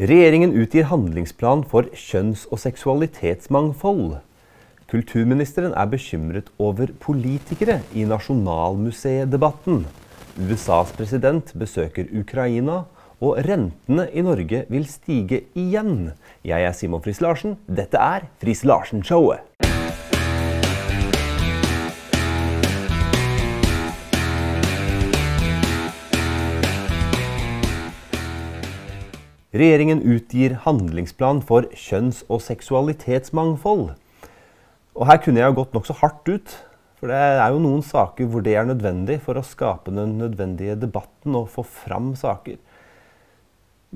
Regjeringen utgir handlingsplan for kjønns- og seksualitetsmangfold. Kulturministeren er bekymret over politikere i Nasjonalmuseet-debatten. USAs president besøker Ukraina, og rentene i Norge vil stige igjen. Jeg er Simon Friis Larsen. Dette er Friis Larsen-showet. Regjeringen utgir handlingsplan for kjønns- og seksualitetsmangfold. Og her kunne jeg jo gått nokså hardt ut. For det er jo noen saker hvor det er nødvendig for å skape den nødvendige debatten og få fram saker.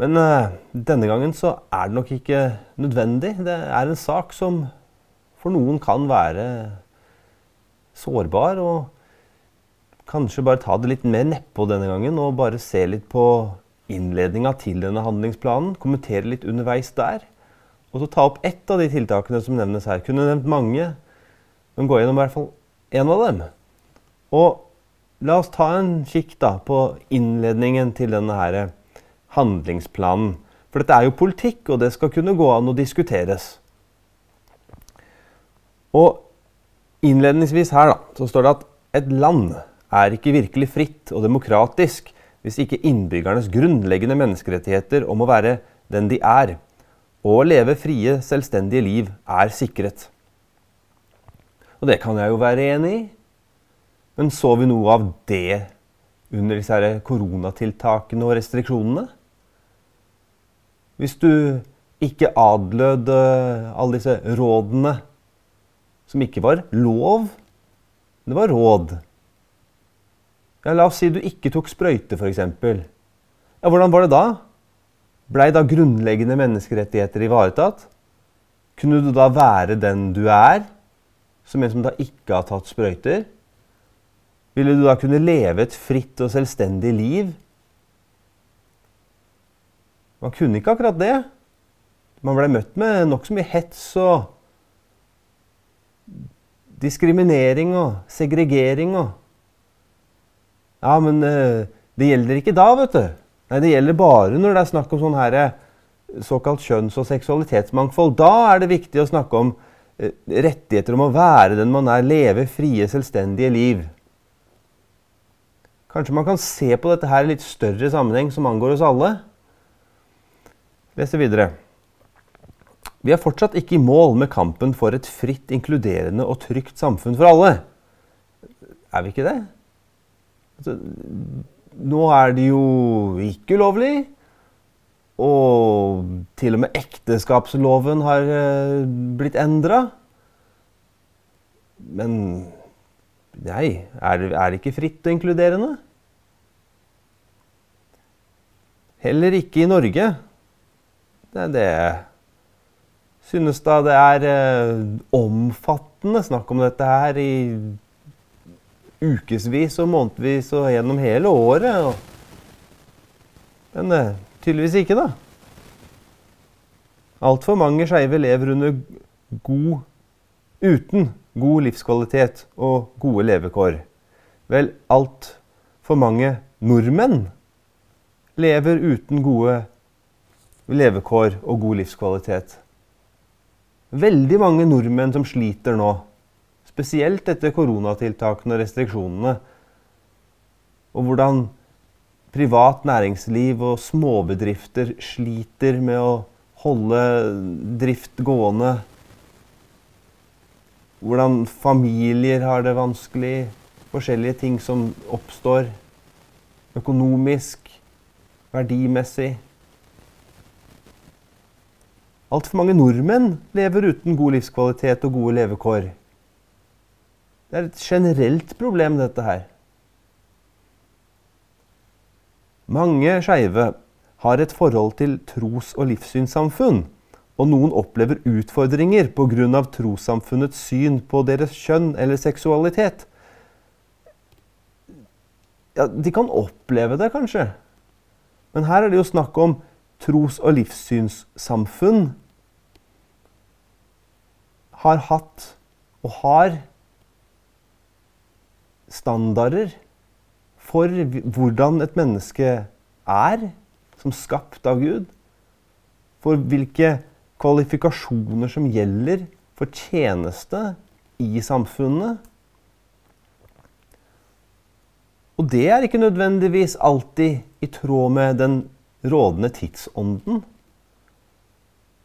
Men uh, denne gangen så er det nok ikke nødvendig. Det er en sak som for noen kan være sårbar. Og kanskje bare ta det litt mer nedpå denne gangen og bare se litt på innledninga til denne handlingsplanen. Kommentere litt underveis der. Og så ta opp ett av de tiltakene som nevnes her. Kunne nevnt mange, men gå gjennom i hvert fall én av dem. Og la oss ta en kikk da på innledningen til denne her handlingsplanen. For dette er jo politikk, og det skal kunne gå an å diskuteres. Og innledningsvis her da, så står det at et land er ikke virkelig fritt og demokratisk hvis ikke innbyggernes grunnleggende menneskerettigheter om å være den de er, og å leve frie, selvstendige liv, er sikret. Og det kan jeg jo være enig i. Men så vi noe av det under disse koronatiltakene og restriksjonene? Hvis du ikke adlød alle disse rådene, som ikke var lov, det var råd ja, La oss si du ikke tok sprøyte, f.eks. Ja, hvordan var det da? Blei da grunnleggende menneskerettigheter ivaretatt? Kunne du da være den du er, som en som da ikke har tatt sprøyter? Ville du da kunne leve et fritt og selvstendig liv? Man kunne ikke akkurat det. Man blei møtt med nokså mye hets og diskriminering og segregering og ja, men eh, det gjelder ikke da, vet du. Nei, det gjelder bare når det er snakk om sånn her eh, såkalt kjønns- og seksualitetsmangfold. Da er det viktig å snakke om eh, rettigheter om å være den man er, leve frie, selvstendige liv. Kanskje man kan se på dette her i litt større sammenheng som angår oss alle. Leser videre. Vi er fortsatt ikke i mål med kampen for et fritt, inkluderende og trygt samfunn for alle. Er vi ikke det? Altså, nå er det jo ikke ulovlig. Og til og med ekteskapsloven har uh, blitt endra. Men nei, er det, er det ikke fritt og inkluderende? Heller ikke i Norge. Det, det synes da det er uh, omfattende snakk om dette her i ukevis og månedvis og gjennom hele året. Men eh, tydeligvis ikke, da. Altfor mange skeive lever under god uten god livskvalitet og gode levekår. Vel, altfor mange nordmenn lever uten gode levekår og god livskvalitet. Veldig mange nordmenn som sliter nå Spesielt etter koronatiltakene og restriksjonene. Og hvordan privat næringsliv og småbedrifter sliter med å holde drift gående. Hvordan familier har det vanskelig. Forskjellige ting som oppstår økonomisk, verdimessig. Altfor mange nordmenn lever uten god livskvalitet og gode levekår. Det er et generelt problem, dette her. Mange skeive har et forhold til tros- og livssynssamfunn, og noen opplever utfordringer pga. trossamfunnets syn på deres kjønn eller seksualitet. Ja, de kan oppleve det, kanskje. Men her er det jo snakk om tros- og livssynssamfunn har hatt og har standarder for hvordan et menneske er som skapt av Gud. for hvilke kvalifikasjoner som gjelder for tjeneste i samfunnet. Og det er ikke nødvendigvis alltid i tråd med den rådende tidsånden.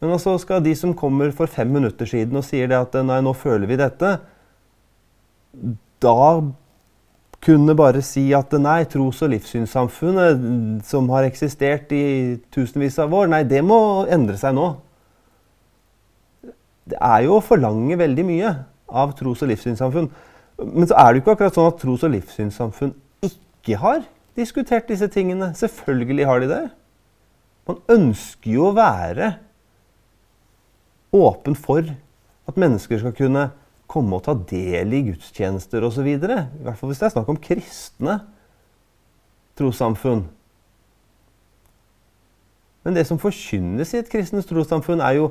Men altså skal de som kommer for fem minutter siden og sier det at nei, nå føler vi dette, da kunne bare si at nei, tros- og livssynssamfunnet som har eksistert i tusenvis av år, nei, det må endre seg nå. Det er jo å forlange veldig mye av tros- og livssynssamfunn. Men så er det jo ikke akkurat sånn at tros- og livssynssamfunn ikke har diskutert disse tingene. Selvfølgelig har de det. Man ønsker jo å være åpen for at mennesker skal kunne komme og ta del i gudstjenester osv. I hvert fall hvis det er snakk om kristne trossamfunn. Men det som forkynnes i et kristent trossamfunn, er jo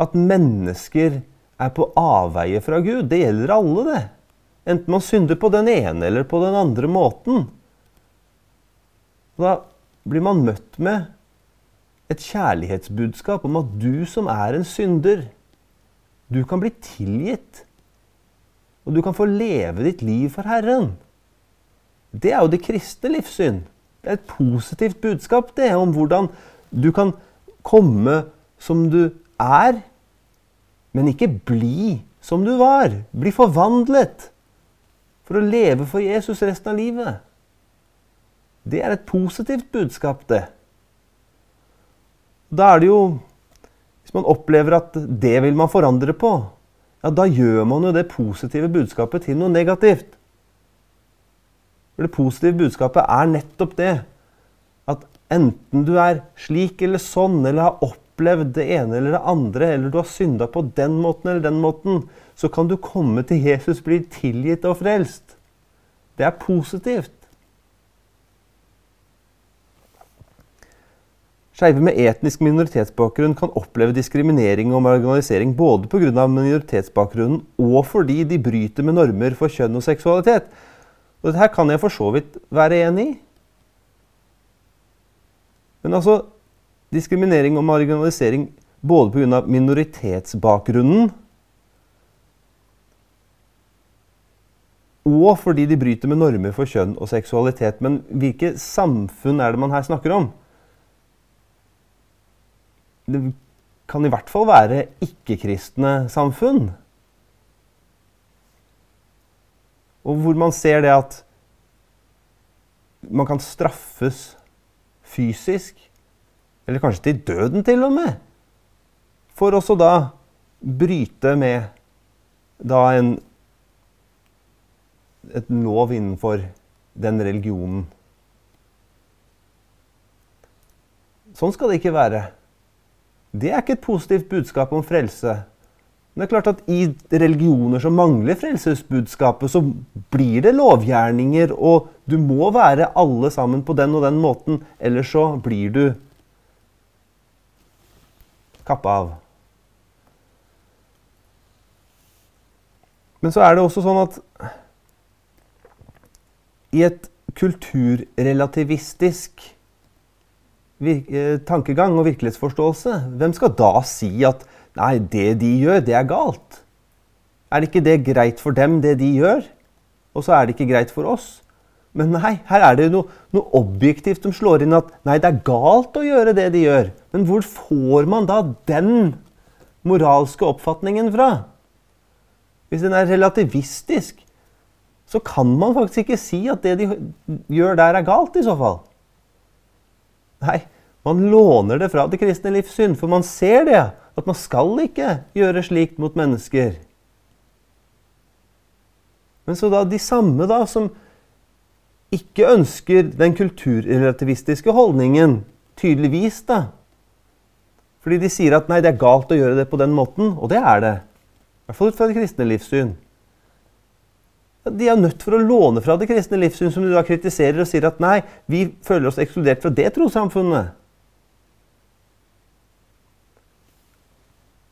at mennesker er på avveie fra Gud. Det gjelder alle, det. Enten man synder på den ene eller på den andre måten. Da blir man møtt med et kjærlighetsbudskap om at du som er en synder, du kan bli tilgitt. Og du kan få leve ditt liv for Herren. Det er jo det kristne livssyn. Det er et positivt budskap det, om hvordan du kan komme som du er, men ikke bli som du var. Bli forvandlet for å leve for Jesus resten av livet. Det er et positivt budskap, det. Da er det jo Hvis man opplever at det vil man forandre på, ja, da gjør man jo det positive budskapet til noe negativt. For det positive budskapet er nettopp det. At enten du er slik eller sånn, eller har opplevd det ene eller det andre, eller du har synda på den måten eller den måten, så kan du komme til Jesus, bli tilgitt og frelst. Det er positivt. Skeive med etnisk minoritetsbakgrunn kan oppleve diskriminering og marginalisering både pga. minoritetsbakgrunnen og fordi de bryter med normer for kjønn og seksualitet. Og Dette kan jeg for så vidt være enig i. Men altså Diskriminering og marginalisering både pga. minoritetsbakgrunnen og fordi de bryter med normer for kjønn og seksualitet. Men hvilke samfunn er det man her snakker om? Det kan i hvert fall være ikke-kristne samfunn. Og hvor man ser det at man kan straffes fysisk, eller kanskje til døden til og med, for også da bryte med da en et lov innenfor den religionen. Sånn skal det ikke være. Det er ikke et positivt budskap om frelse. Men det er klart at i religioner som mangler frelsesbudskapet, så blir det lovgjerninger, og du må være alle sammen på den og den måten, ellers så blir du kappa av. Men så er det også sånn at i et kulturrelativistisk tankegang og virkelighetsforståelse, hvem skal da si at nei, det de gjør, det er galt? Er det ikke det greit for dem, det de gjør? Og så er det ikke greit for oss? Men nei, her er det noe, noe, objektivt som slår inn at nei, det er galt å gjøre det de gjør. Men hvor får man da den moralske oppfatningen fra? Hvis den er relativistisk, så kan man faktisk ikke si at det de gjør der, er galt, i så fall. Nei, man låner det fra det kristne livssyn, for man ser det. At man skal ikke gjøre slikt mot mennesker. Men så da de samme da, som ikke ønsker den kulturrelativistiske holdningen, tydeligvis, da Fordi de sier at nei, det er galt å gjøre det på den måten, og det er det. I hvert fall ut fra det kristne livssyn. De er nødt for å låne fra det kristne livssyn, som du da kritiserer og sier at nei, vi føler oss ekskludert fra det trossamfunnet.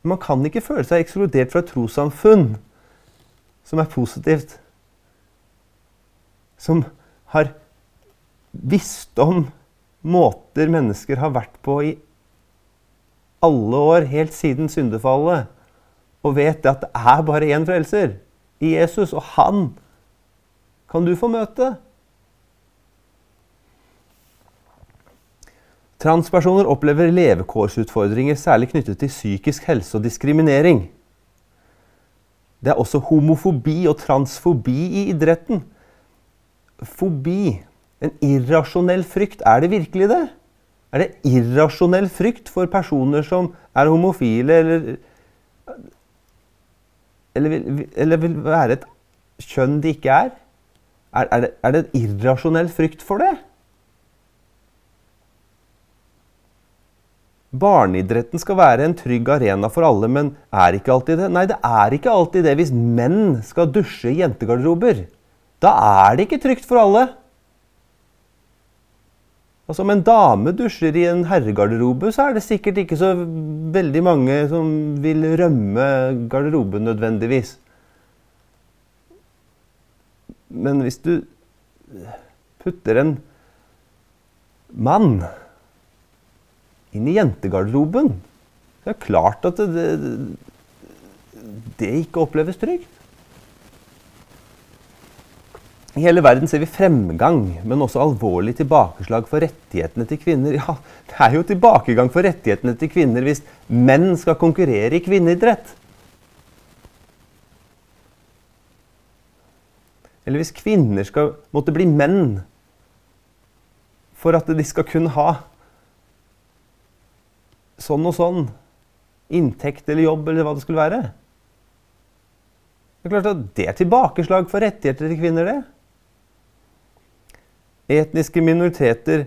Man kan ikke føle seg ekskludert fra et trossamfunn som er positivt. Som har visst om måter mennesker har vært på i alle år, helt siden syndefallet, og vet at det er bare én frelser, i Jesus, og han kan du få møte. Transpersoner opplever levekårsutfordringer særlig knyttet til psykisk helse og diskriminering. Det er også homofobi og transfobi i idretten. Fobi, en irrasjonell frykt, er det virkelig det? Er det irrasjonell frykt for personer som er homofile, eller Eller vil, eller vil være et kjønn de ikke er? Er, er, det, er det en irrasjonell frykt for det? Barneidretten skal være en trygg arena for alle, men er ikke alltid det? Nei, det er ikke alltid det hvis menn skal dusje i jentegarderober. Da er det ikke trygt for alle. Altså, Om en dame dusjer i en herregarderobe, så er det sikkert ikke så veldig mange som vil rømme garderoben nødvendigvis. Men hvis du putter en mann inn i jentegarderoben. så er det klart at det, det, det ikke oppleves trygt. I hele verden ser vi fremgang, men også alvorlig tilbakeslag for rettighetene til kvinner. Ja, Det er jo tilbakegang for rettighetene til kvinner hvis menn skal konkurrere i kvinneidrett. Eller hvis kvinner skal måtte bli menn for at de skal kunne ha sånn og sånn inntekt eller jobb eller hva det skulle være. Det er klart at det er tilbakeslag for rettigheter til kvinner, det. Etniske minoriteter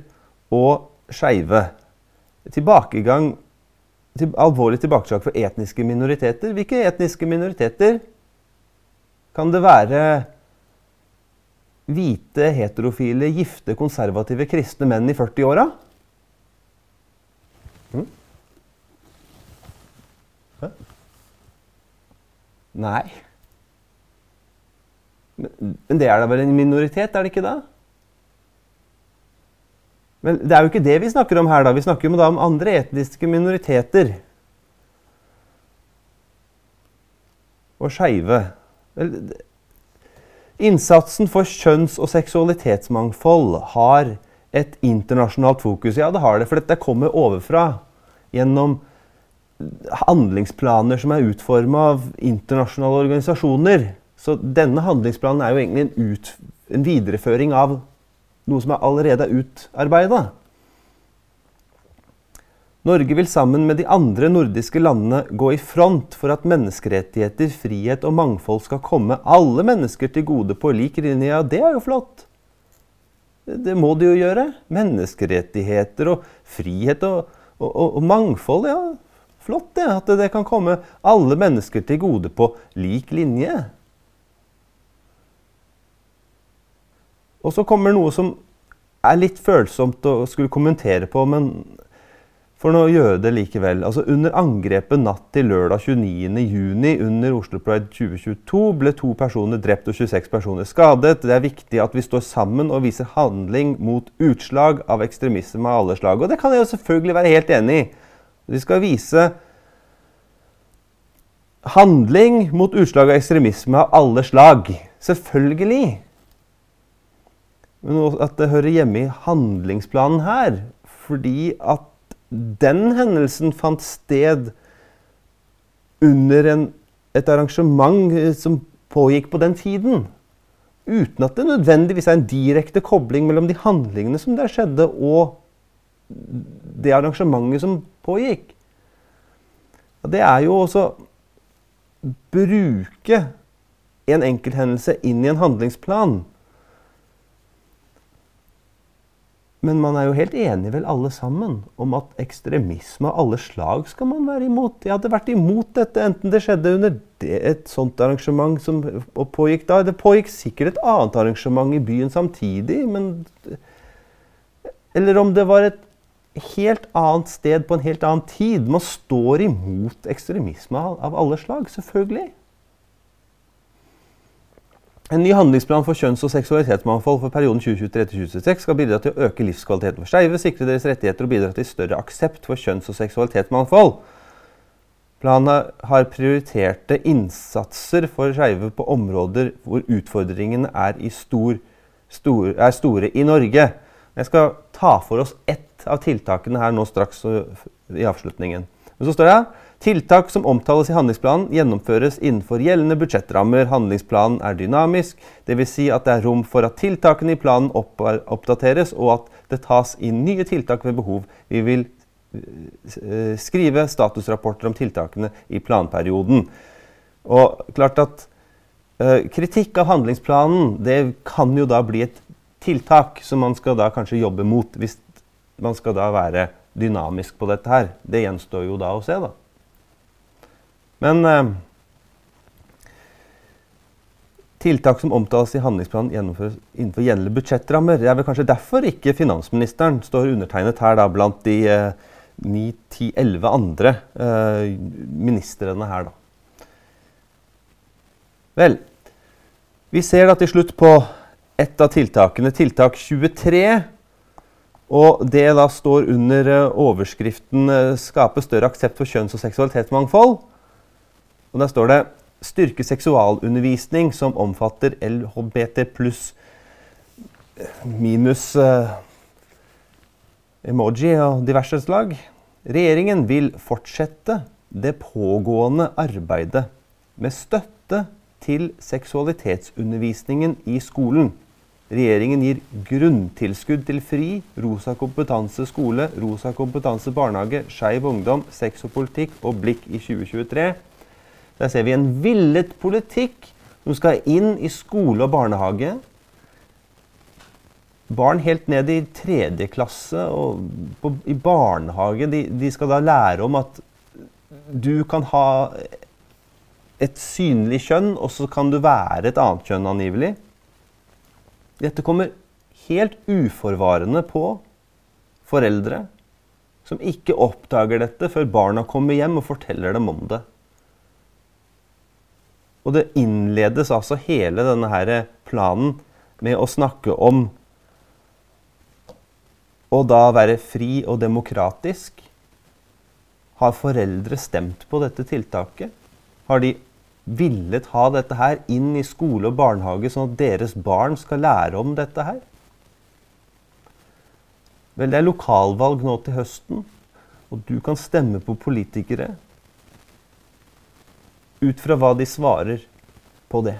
og skeive. Tilbakegang til, Alvorlig tilbakeslag for etniske minoriteter. Hvilke etniske minoriteter? Kan det være hvite, heterofile, gifte, konservative kristne menn i 40-åra? Mm? Nei. Men det er da vel en minoritet, er det ikke da? Men det er jo ikke det vi snakker om her. da. Vi snakker jo da om andre etniske minoriteter. Og skeive. Innsatsen for kjønns- og seksualitetsmangfold har et internasjonalt fokus. Ja, det har det, for dette kommer overfra gjennom handlingsplaner som er utforma av internasjonale organisasjoner. Så denne handlingsplanen er jo egentlig en, ut, en videreføring av noe som er allerede er utarbeida. Norge vil sammen med de andre nordiske landene gå i front for at menneskerettigheter, frihet og mangfold skal komme alle mennesker til gode på lik linje. Ja, det er jo flott. Det må de jo gjøre. Menneskerettigheter og frihet og, og, og, og mangfold, ja. Flott det, at det kan komme alle mennesker til gode på lik linje. Og så kommer noe som er litt følsomt å skulle kommentere på, men for nå gjør det likevel. Altså Under angrepet natt til lørdag 29.6 under Oslo Pride 2022 ble to personer drept og 26 personer skadet. Det er viktig at vi står sammen og viser handling mot utslag av ekstremisme av alle slag. Og det kan jeg jo selvfølgelig være helt enig i. Vi skal vise handling mot utslag av ekstremisme av alle slag. Selvfølgelig. Men at det hører hjemme i handlingsplanen her. Fordi at den hendelsen fant sted under en, et arrangement som pågikk på den tiden. Uten at det nødvendigvis er en direkte kobling mellom de handlingene som der skjedde, og det arrangementet som pågikk. Det er jo også bruke en enkelthendelse inn i en handlingsplan. Men man er jo helt enig vel alle sammen om at ekstremisme av alle slag skal man være imot. Jeg hadde vært imot dette enten det skjedde under det, et sånt arrangement som pågikk da. Det pågikk sikkert et annet arrangement i byen samtidig, men Eller om det var et helt annet sted på en helt annen tid. Man står imot ekstremisme av alle slag, selvfølgelig. En ny handlingsplan for kjønns- og seksualitetsmangfold for perioden 2023-2026 skal bidra til å øke livskvaliteten for skeive, sikre deres rettigheter og bidra til større aksept for kjønns- og seksualitetsmangfold. Planen har prioriterte innsatser for skeive på områder hvor utfordringene er, stor, stor, er, store i Norge. Jeg skal ta for oss ett av tiltakene her nå straks i avslutningen. Men så står det Tiltak som omtales i handlingsplanen, gjennomføres innenfor gjeldende budsjettrammer. Handlingsplanen er dynamisk, dvs. Si at det er rom for at tiltakene i planen oppdateres, og at det tas inn nye tiltak ved behov. Vi vil eh, skrive statusrapporter om tiltakene i planperioden. Og klart at uh, Kritikk av handlingsplanen det kan jo da bli et tiltak som man skal da kanskje jobbe mot, hvis man skal da være dynamisk på dette her. Det gjenstår jo da å se, da. Men eh, tiltak som omtales i handlingsplanen, gjennomføres innenfor gjeldende budsjettrammer. Det er vel kanskje derfor ikke finansministeren står undertegnet her da, blant de ni, 9-10-11 andre eh, ministrene her, da. Vel, vi ser da til slutt på ett av tiltakene, tiltak 23. Og det da står under eh, overskriften eh, 'Skape større aksept for kjønns- og seksualitetsmangfold'. Og Der står det 'styrke seksualundervisning som omfatter LHBT pluss minus eh, emoji og diverse slag'. Regjeringen vil fortsette det pågående arbeidet med støtte til seksualitetsundervisningen i skolen. Regjeringen gir grunntilskudd til FRI, Rosa kompetanse skole, Rosa kompetanse barnehage, Skeiv ungdom, sex og politikk og Blikk i 2023. Der ser vi en villet politikk som skal inn i skole og barnehage. Barn helt ned i tredje klasse og på, i barnehage de, de, skal da lære om at du kan ha et synlig kjønn, og så kan du være et annet kjønn angivelig. Dette kommer helt uforvarende på foreldre som ikke oppdager dette før barna kommer hjem og forteller dem om det. Og det innledes altså hele denne her planen med å snakke om å da være fri og demokratisk. Har foreldre stemt på dette tiltaket? Har de villet ha dette her inn i skole og barnehage, sånn at deres barn skal lære om dette her? Vel, det er lokalvalg nå til høsten, og du kan stemme på politikere ut fra hva de svarer på det.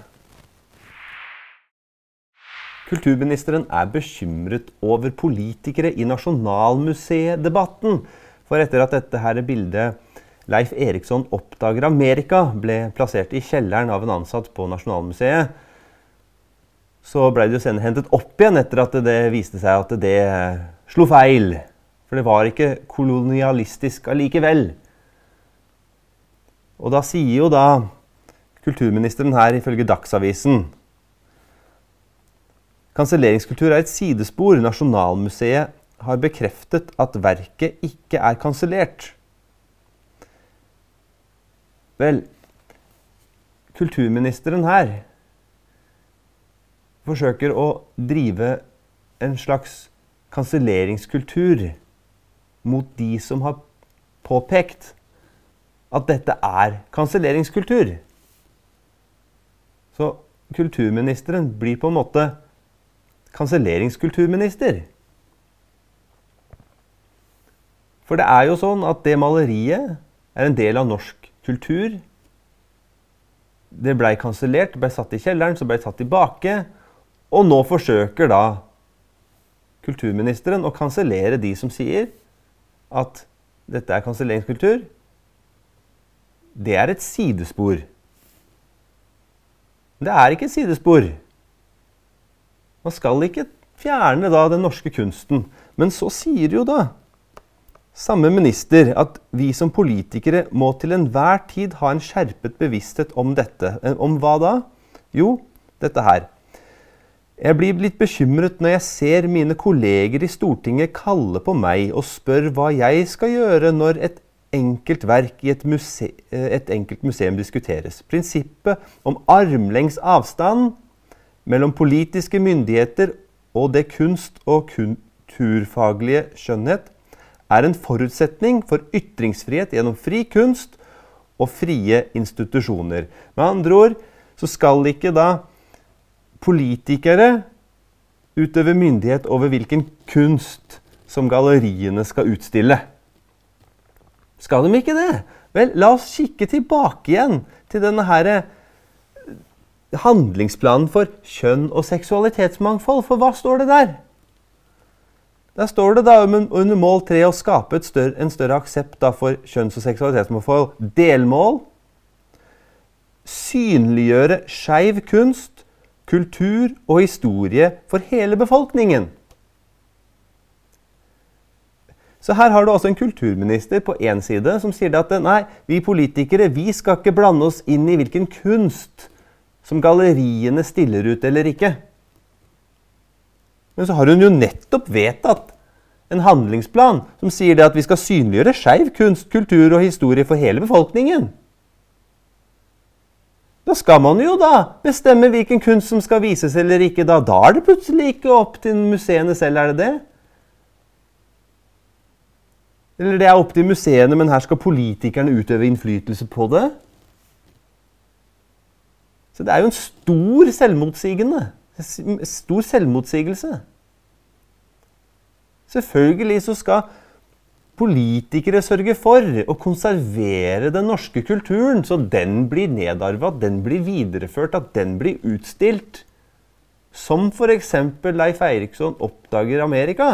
Kulturministeren er bekymret over politikere i Nasjonalmuseet-debatten. For etter at dette her bildet Leif Eriksson oppdager Amerika, ble plassert i kjelleren av en ansatt på Nasjonalmuseet, så ble det jo senere hentet opp igjen etter at det viste seg at det slo feil. For det var ikke kolonialistisk allikevel. Og da sier jo da kulturministeren her ifølge Dagsavisen Kanselleringskultur er et sidespor. Nasjonalmuseet har bekreftet at verket ikke er kansellert. Vel, kulturministeren her forsøker å drive en slags kanselleringskultur mot de som har påpekt at dette er kanselleringskultur. Så kulturministeren blir på en måte kanselleringskulturminister. For det er jo sånn at det maleriet er en del av norsk kultur. Det blei kansellert, blei satt i kjelleren, så blei tatt tilbake. Og nå forsøker da kulturministeren å kansellere de som sier at dette er kanselleringskultur, det er et sidespor. Det er ikke et sidespor. Man skal ikke fjerne da den norske kunsten. Men så sier jo da samme minister at vi som politikere må til enhver tid ha en skjerpet bevissthet om dette. Om hva da? Jo, dette her. Jeg blir litt bekymret når jeg ser mine kolleger i Stortinget kalle på meg og spør hva jeg skal gjøre når et enkelt verk i et, muse et, enkelt museum diskuteres. Prinsippet om armlengs avstand mellom politiske myndigheter og det kunst- og kulturfaglige skjønnhet er en forutsetning for ytringsfrihet gjennom fri kunst og frie institusjoner. Med andre ord så skal ikke da politikere utøve myndighet over hvilken kunst som galleriene skal utstille. Skal de ikke det? Vel, la oss kikke tilbake igjen til denne her eh, handlingsplanen for kjønn og seksualitetsmangfold. For hva står det der? Der står det da under mål 3 å skape større, en større aksept for kjønns- og seksualitetsmangfold. Delmål synliggjøre skeiv kunst, kultur og historie for hele befolkningen. Så her har du også en kulturminister på én side som sier at nei, vi politikere vi skal ikke blande oss inn i hvilken kunst som galleriene stiller ut eller ikke. Men så har hun jo nettopp vedtatt en handlingsplan som sier at vi skal synliggjøre skeiv kunst, kultur og historie for hele befolkningen. Da skal man jo da bestemme hvilken kunst som skal vises eller ikke. Da, da er det plutselig ikke opp til museene selv, er det det? Eller det er opp til museene, men her skal politikerne utøve innflytelse på det. Så det er jo en stor selvmotsigende. Stor selvmotsigelse. Selvfølgelig så skal politikere sørge for å konservere den norske kulturen, så den blir nedarva, at den blir videreført, at den blir utstilt. Som f.eks. Leif Eiriksson oppdager Amerika.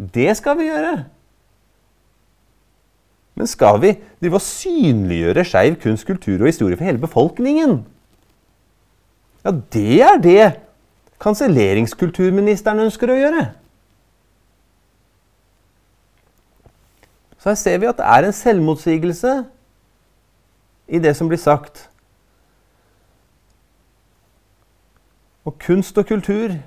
Det skal vi gjøre. Men skal vi drive og synliggjøre skeiv kunst, kultur og historie for hele befolkningen? Ja, det er det kanselleringskulturministeren ønsker å gjøre. Så her ser vi at det er en selvmotsigelse i det som blir sagt. Og kunst og kultur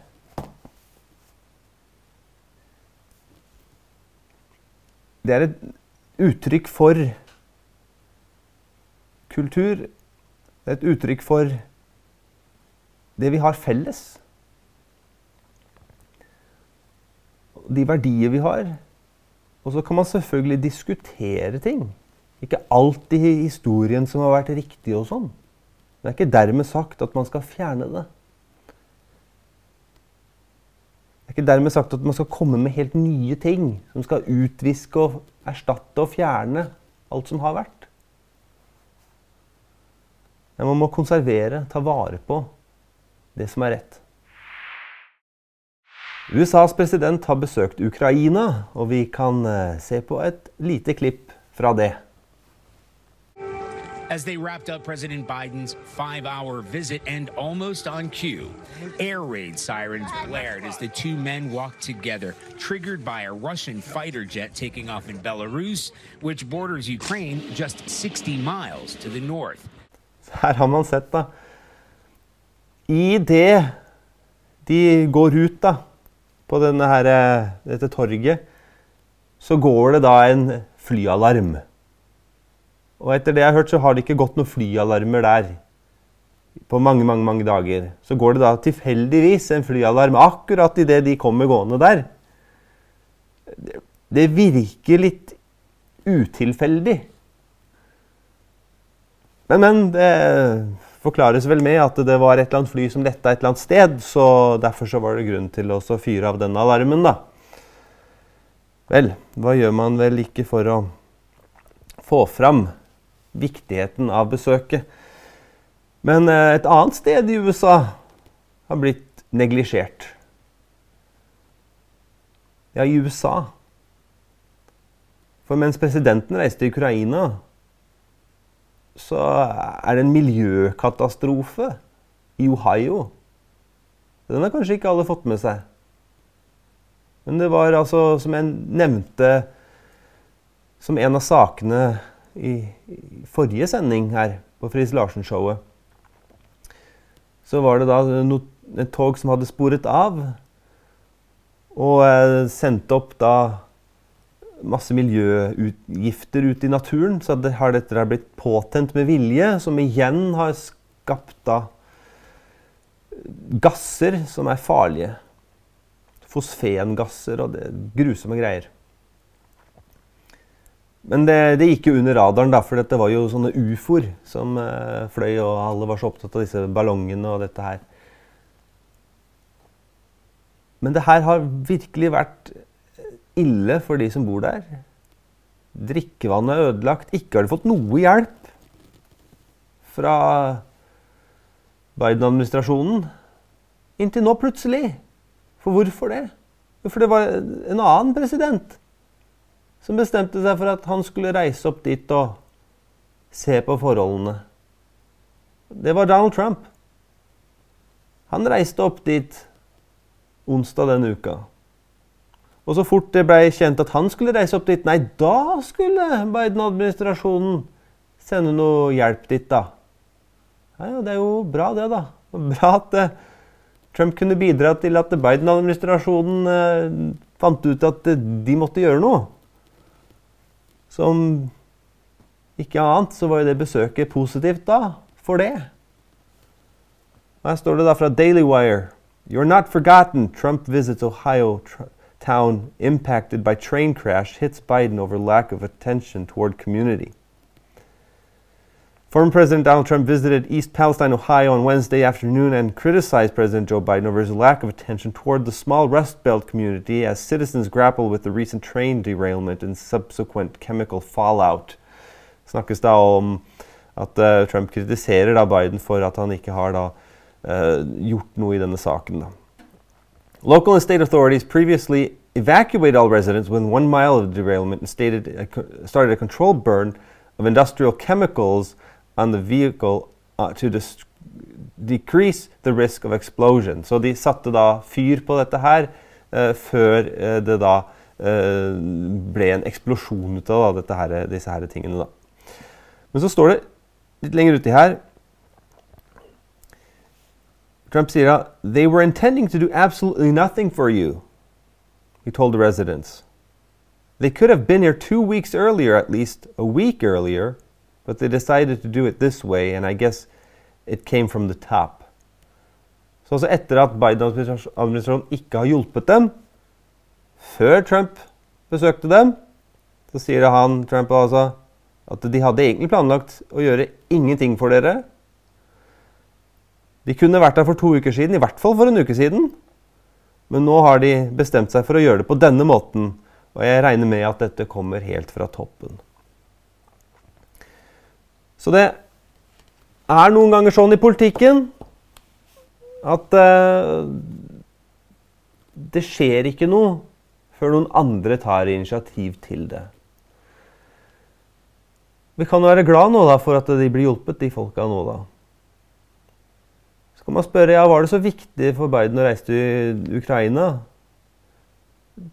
Det er et uttrykk for kultur. Det er et uttrykk for det vi har felles. De verdier vi har. Og så kan man selvfølgelig diskutere ting. Ikke alltid historien som har vært riktig og sånn. Det er ikke dermed sagt at man skal fjerne det. Er ikke dermed sagt at man skal komme med helt nye ting som skal utviske og erstatte og fjerne alt som har vært. Men man må konservere, ta vare på det som er rett. USAs president har besøkt Ukraina, og vi kan eh, se på et lite klipp fra det. As they wrapped up President Biden's five hour visit and almost on cue, air raid sirens blared as the two men walked together, triggered by a Russian fighter jet taking off in Belarus, which borders Ukraine just 60 miles to the north. Her har man sett, da. I det de går ut da, på her, eh, dette torget, så går det da en flyalarm. Og etter det jeg har hørt, så har det ikke gått noen flyalarmer der på mange, mange mange dager. Så går det da tilfeldigvis en flyalarm akkurat idet de kommer gående der. Det virker litt utilfeldig. Men, men det forklares vel med at det var et eller annet fly som letta et eller annet sted, så derfor så var det grunn til å fyre av denne alarmen, da. Vel, hva gjør man vel ikke for å få fram viktigheten av besøket. Men eh, et annet sted i USA har blitt neglisjert. Ja, i USA. For mens presidenten reiste til Ukraina, så er det en miljøkatastrofe i Ohio. Den har kanskje ikke alle fått med seg. Men det var altså, som jeg nevnte, som en av sakene i, i forrige sending her på Friis Larsen-showet, så var det da no, et tog som hadde sporet av. Og eh, sendte opp da masse miljøutgifter ut i naturen. Så det, har dette blitt påtent med vilje, som igjen har skapt da gasser som er farlige. Fosfengasser og det, grusomme greier. Men det, det, gikk jo under radaren, da, for det var jo sånne ufoer som eh, fløy, og alle var så opptatt av disse ballongene og dette her. Men det her har virkelig vært ille for de som bor der. Drikkevannet er ødelagt. Ikke har de fått noe hjelp fra Biden-administrasjonen. Inntil nå, plutselig. For hvorfor det? For det var en annen president som bestemte seg for at han skulle reise opp dit og se på forholdene. Det var Donald Trump. Han reiste opp dit onsdag denne uka. Og så fort det ble kjent at han skulle reise opp dit, nei, da skulle Biden-administrasjonen sende noe hjelp dit, da. Ja, det er jo bra, det, da. Bra at uh, Trump kunne bidra til at Biden-administrasjonen uh, fant ut at uh, de måtte gjøre noe. Som ikke annet så var jo det besøket positivt da, for det. Her står det da fra Daily Wire. You're not forgotten. Trump visits Ohio. Town impacted by train crash hits Biden over lack of attention toward community. Former President Donald Trump visited East Palestine, Ohio on Wednesday afternoon and criticized President Joe Biden over his lack of attention toward the small Rust Belt community as citizens grapple with the recent train derailment and subsequent chemical fallout. Snakkes da om at uh, Trump kritiserer da Biden for at han ikke har da, uh, gjort noe i denne saken. Da. Local and state authorities previously evacuated all residents within one mile of the derailment and stated, started a controlled burn of industrial chemicals on the vehicle uh, to decrease the risk of explosion. Så de satte da fyr på dette her uh, før uh, det da uh, ble en eksplosjon ut av da, her, disse her tingene. Da. Men så står det litt lenger uti her Trump sier da They were intending to do absolutely nothing for you, he told the residents. They could have been here two weeks earlier, at least a week earlier, but they decided to do it this way, and I guess it came from the top. Så altså etter at Biden-administrasjonen ikke har hjulpet dem, før Trump besøkte dem, så sier han Trump altså at de hadde egentlig planlagt å gjøre ingenting for dere, de kunne vært der for to uker siden, i hvert fall for en uke siden. Men nå har de bestemt seg for å gjøre det på denne måten, og jeg regner med at dette kommer helt fra toppen. Så det er noen ganger sånn i politikken at uh, det skjer ikke noe før noen andre tar initiativ til det. Vi kan være glad nå da, for at de blir hjulpet, de folka nå, da. Så kan man spørre ja, var det så viktig for Biden å reise til Ukraina.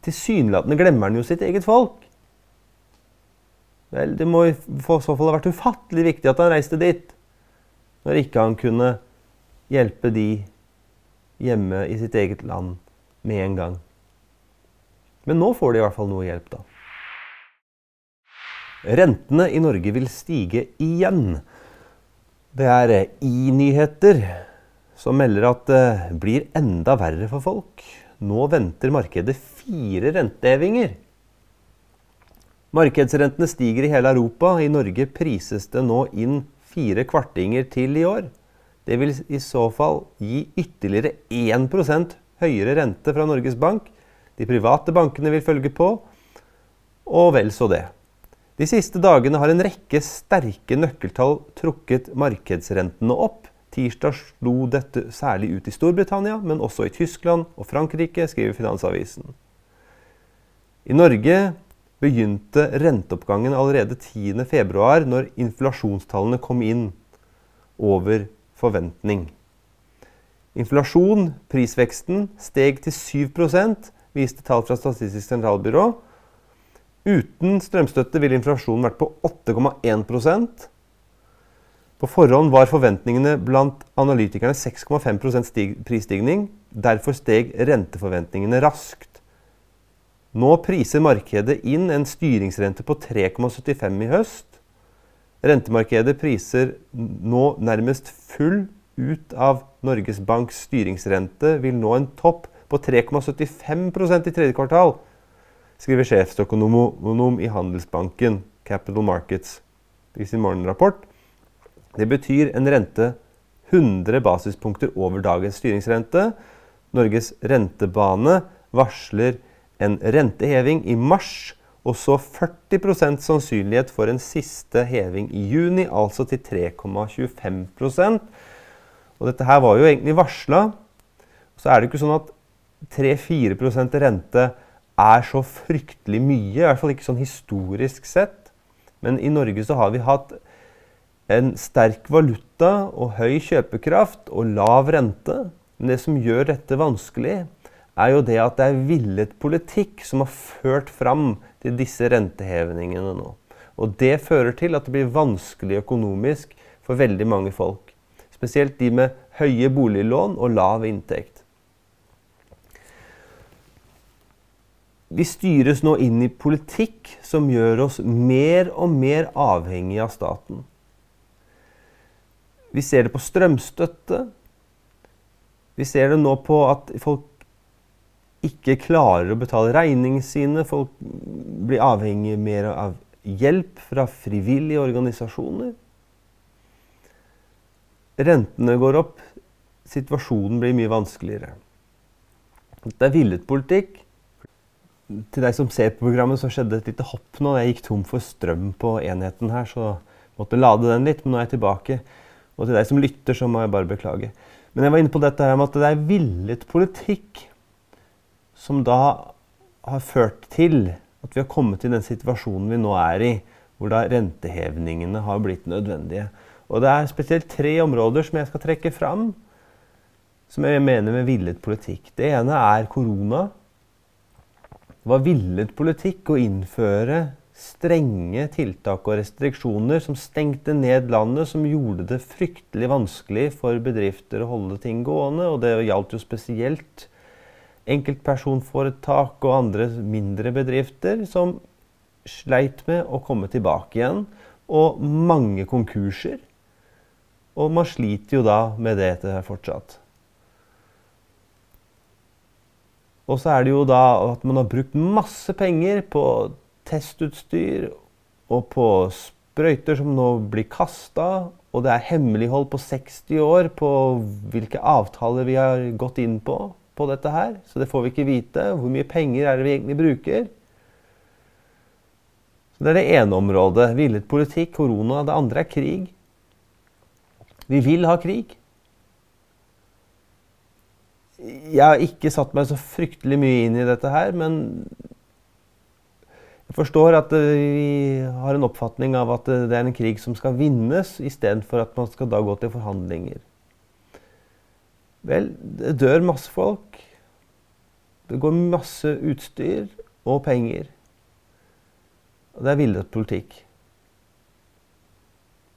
Tilsynelatende glemmer han jo sitt eget folk. Vel, det må i så fall ha vært ufattelig viktig at han reiste dit, når ikke han kunne hjelpe de hjemme i sitt eget land med en gang. Men nå får de i hvert fall noe hjelp, da. Rentene i Norge vil stige igjen. Det er i-nyheter som melder at det blir enda verre for folk. Nå venter markedet fire rentehevinger. Markedsrentene stiger i hele Europa. I Norge prises det nå inn fire kvartinger til i år. Det vil i så fall gi ytterligere 1% høyere rente fra Norges Bank. De private bankene vil følge på, og vel så det. De siste dagene har en rekke sterke nøkkeltall trukket markedsrentene opp. Tirsdag slo dette særlig ut i Storbritannia, men også i Tyskland og Frankrike, skriver Finansavisen. I Norge begynte renteoppgangen allerede 10.2, når inflasjonstallene kom inn over forventning. Inflasjon, prisveksten, steg til 7% viste tall fra Statistisk sentralbyrå. Uten strømstøtte ville inflasjonen vært på 8,1% på forhånd var forventningene blant analytikerne 6,5% prisstigning. Derfor steg renteforventningene raskt. Nå priser markedet inn en styringsrente på 3,75 i høst. Rentemarkedet priser nå nærmest full ut av Norges Banks styringsrente vil nå en topp på 3,75% i tredje kvartal, skriver sjefsøkonom i Handelsbanken Capital Markets i sin morgenrapport. Det betyr en rente 100 basispunkter over dagens styringsrente. Norges rentebane varsler en renteheving i mars og så 40% sannsynlighet for en siste heving i juni, altså til 3,25% Og Dette her var jo egentlig varsla. Så er det ikke sånn at 3-4% rente er så fryktelig mye, i hvert fall ikke sånn historisk sett. Men i Norge så har vi hatt en sterk valuta og høy kjøpekraft og lav rente. Men det som gjør dette vanskelig, er jo det at det er villet politikk som har ført fram til disse rentehevingene nå. Og det fører til at det blir vanskelig økonomisk for veldig mange folk. Spesielt de med høye boliglån og lav inntekt. Vi styres nå inn i politikk som gjør oss mer og mer avhengig av staten. Vi ser det på strømstøtte. Vi ser det nå på at folk ikke klarer å betale regningene sine. Folk blir avhengig mer av hjelp fra frivillige organisasjoner. Rentene går opp. Situasjonen blir mye vanskeligere. Det er villet politikk. Til deg som ser på programmet, så skjedde et lite hopp nå. Jeg gikk tom for strøm på enheten her, så måtte lade den litt. Men nå er jeg tilbake. Og til deg som lytter, så må jeg bare beklage. Men jeg var inne på dette her med at det er villet politikk som da har ført til at vi har kommet i den situasjonen vi nå er i, hvor da rentehevningene har blitt nødvendige. Og det er spesielt tre områder som jeg skal trekke fram, som jeg mener med villet politikk. Det ene er korona. Det var villet politikk å innføre strenge tiltak og restriksjoner som stengte ned landet, som gjorde det fryktelig vanskelig for bedrifter å holde ting gående. Og det gjaldt jo spesielt enkeltpersonforetak og andre mindre bedrifter som sleit med å komme tilbake igjen, og mange konkurser. Og man sliter jo da med det fortsatt. Og så er det jo da at man har brukt masse penger på testutstyr og på sprøyter som nå blir kasta, og det er hemmelighold på 60 år på hvilke avtaler vi har gått inn på på dette her, så det får vi ikke vite. Hvor mye penger er det vi egentlig bruker? Så Det er det ene området. Villet politikk, korona. Det andre er krig. Vi vil ha krig. Jeg har ikke satt meg så fryktelig mye inn i dette her, men jeg forstår at vi har en oppfatning av at det er en krig som skal vinnes, istedenfor at man skal da gå til forhandlinger. Vel, det dør masse folk. Det går masse utstyr og penger. Og det er villet politikk.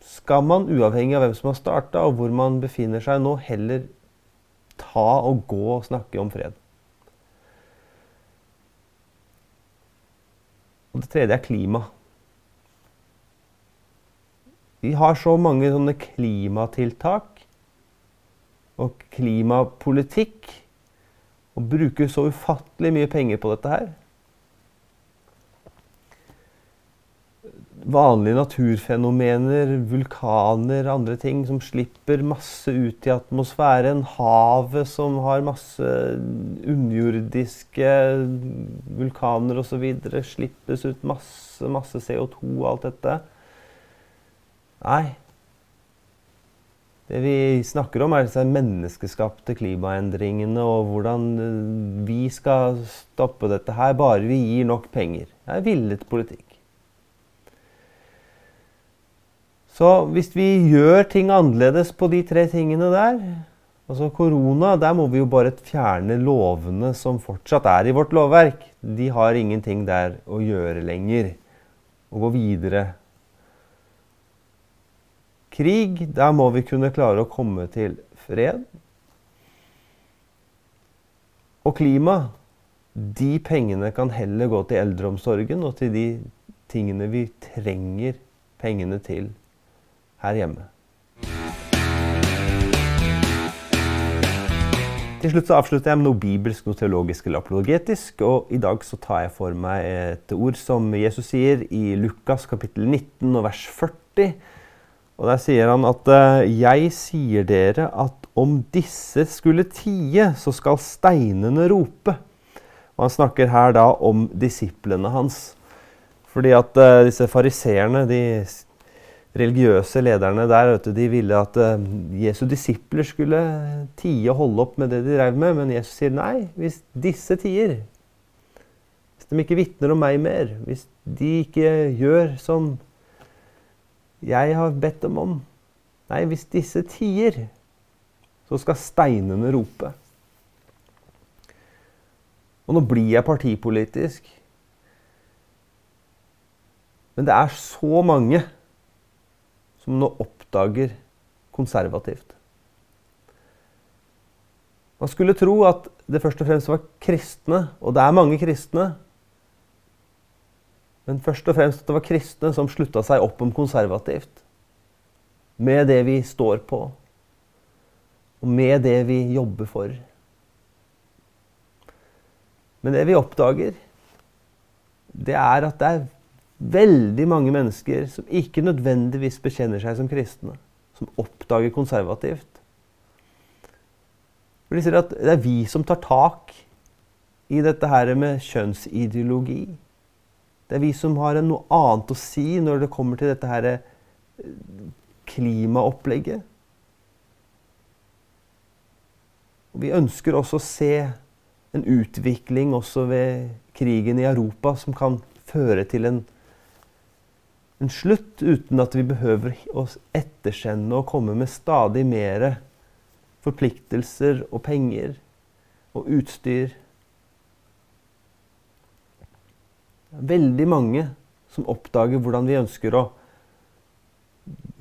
Skal man, uavhengig av hvem som har starta og hvor man befinner seg nå, heller ta og gå og snakke om fred? Og det tredje er klima. Vi har så mange sånne klimatiltak og klimapolitikk og bruker så ufattelig mye penger på dette her. Vanlige naturfenomener, vulkaner, andre ting som slipper masse ut i atmosfæren. Havet som har masse underjordiske vulkaner osv. Slippes ut masse, masse CO2 og alt dette. Nei, det vi snakker om, er disse menneskeskapte klimaendringene og hvordan eh, vi skal stoppe dette her bare vi gir nok penger. Det er villet politikk. Så hvis vi gjør ting annerledes på de tre tingene der Altså korona, der må vi jo bare fjerne lovene som fortsatt er i vårt lovverk. De har ingenting der å gjøre lenger. Og gå videre krig, der må vi kunne klare å komme til fred. Og klima, de pengene kan heller gå til eldreomsorgen og til de tingene vi trenger pengene til her hjemme. Til slutt så avslutter jeg med noe bibelsk, noe teologisk eller apologetisk. Og i dag så tar jeg for meg et ord som Jesus sier i Lukas kapittel 19 og vers 40. Og der sier han at eh, 'Jeg sier dere at om disse skulle tie, så skal steinene rope'. Og han snakker her da om disiplene hans. Fordi at uh, disse fariseerne, de religiøse lederne der du, de ville at uh, Jesu disipler skulle tie og holde opp med det de drev med. Men Jesus sier nei. Hvis disse tier, hvis de ikke vitner om meg mer, hvis de ikke gjør som jeg har bedt dem om Nei, hvis disse tier, så skal steinene rope. Og nå blir jeg partipolitisk. Men det er så mange som nå oppdager konservativt. Man skulle tro at det først og fremst var kristne, og det er mange kristne. Men først og fremst at det var kristne som slutta seg opp om konservativt. Med det vi står på, og med det vi jobber for. Men det vi oppdager, det er at det er veldig mange mennesker som ikke nødvendigvis bekjenner seg som kristne, som oppdager konservativt. For de sier at det er vi som tar tak i dette her med kjønnsideologi. Det er vi som har noe annet å si når det kommer til dette her eh, klimaopplegget. Og vi ønsker også å se en utvikling også ved krigen i Europa som kan føre til en en slutt uten at vi behøver å etterkjenne og komme med stadig mer forpliktelser og penger og utstyr. Veldig mange som oppdager hvordan vi ønsker å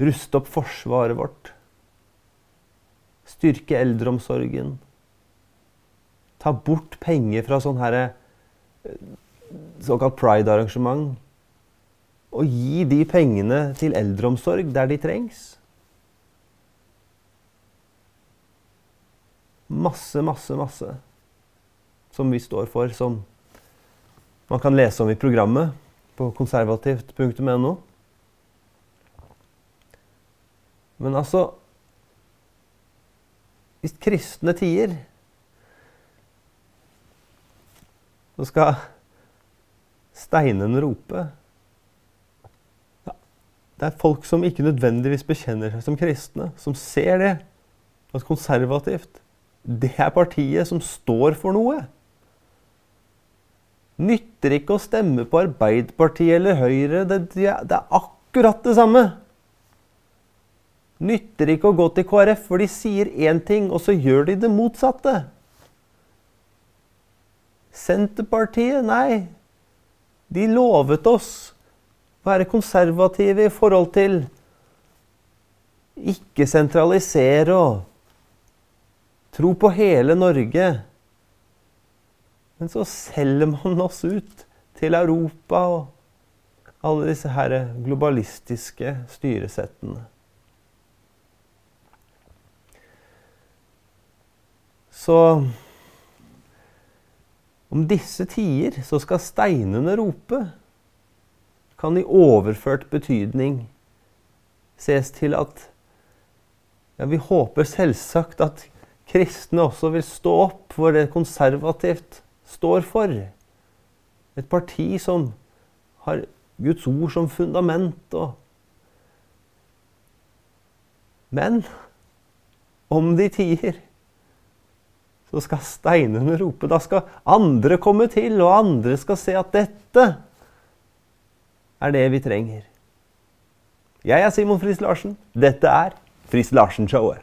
ruste opp forsvaret vårt. Styrke eldreomsorgen. Ta bort penger fra sånn her eh, såkalt pride-arrangement og gi de pengene til eldreomsorg der de trengs. Masse, masse, masse som vi står for, som man kan lese om i programmet på konservativt.no. Men altså Hvis kristne tier, så skal steinen rope. Det er folk som ikke nødvendigvis bekjenner seg som kristne, som ser det. At konservativt, det er partiet som står for noe. Nytter ikke å stemme på Arbeiderpartiet eller Høyre. Det, det er akkurat det samme. Nytter ikke å gå til KrF, for de sier én ting, og så gjør de det motsatte. Senterpartiet, nei. De lovet oss å være konservative i forhold til ikke sentralisere og tro på hele Norge. Men så selger man oss ut til Europa og alle disse her globalistiske styresettene. Så om disse tider så skal steinene rope kan i overført betydning ses til at ja, Vi håper selvsagt at kristne også vil stå opp for det konservativt står for. Et parti som har Guds ord som fundament. Og Men om de tier, så skal steinene rope. Da skal andre komme til, og andre skal se at dette er det vi trenger. Jeg er Simon Friis Larsen. Dette er Friis Larsen-showet.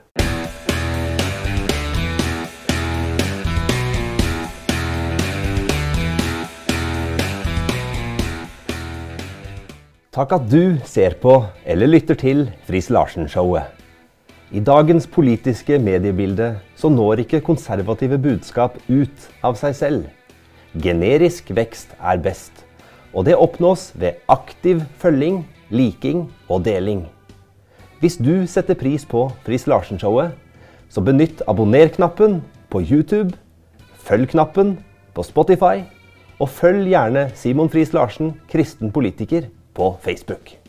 Takk at du ser på eller lytter til Friis Larsen-showet. I dagens politiske mediebilde så når ikke konservative budskap ut av seg selv. Generisk vekst er best. Og det oppnås ved aktiv følging, liking og deling. Hvis du setter pris på Friis Larsen-showet, så benytt abonner-knappen på YouTube, følg knappen på Spotify, og følg gjerne Simon Friis Larsen, kristen politiker, på Facebook.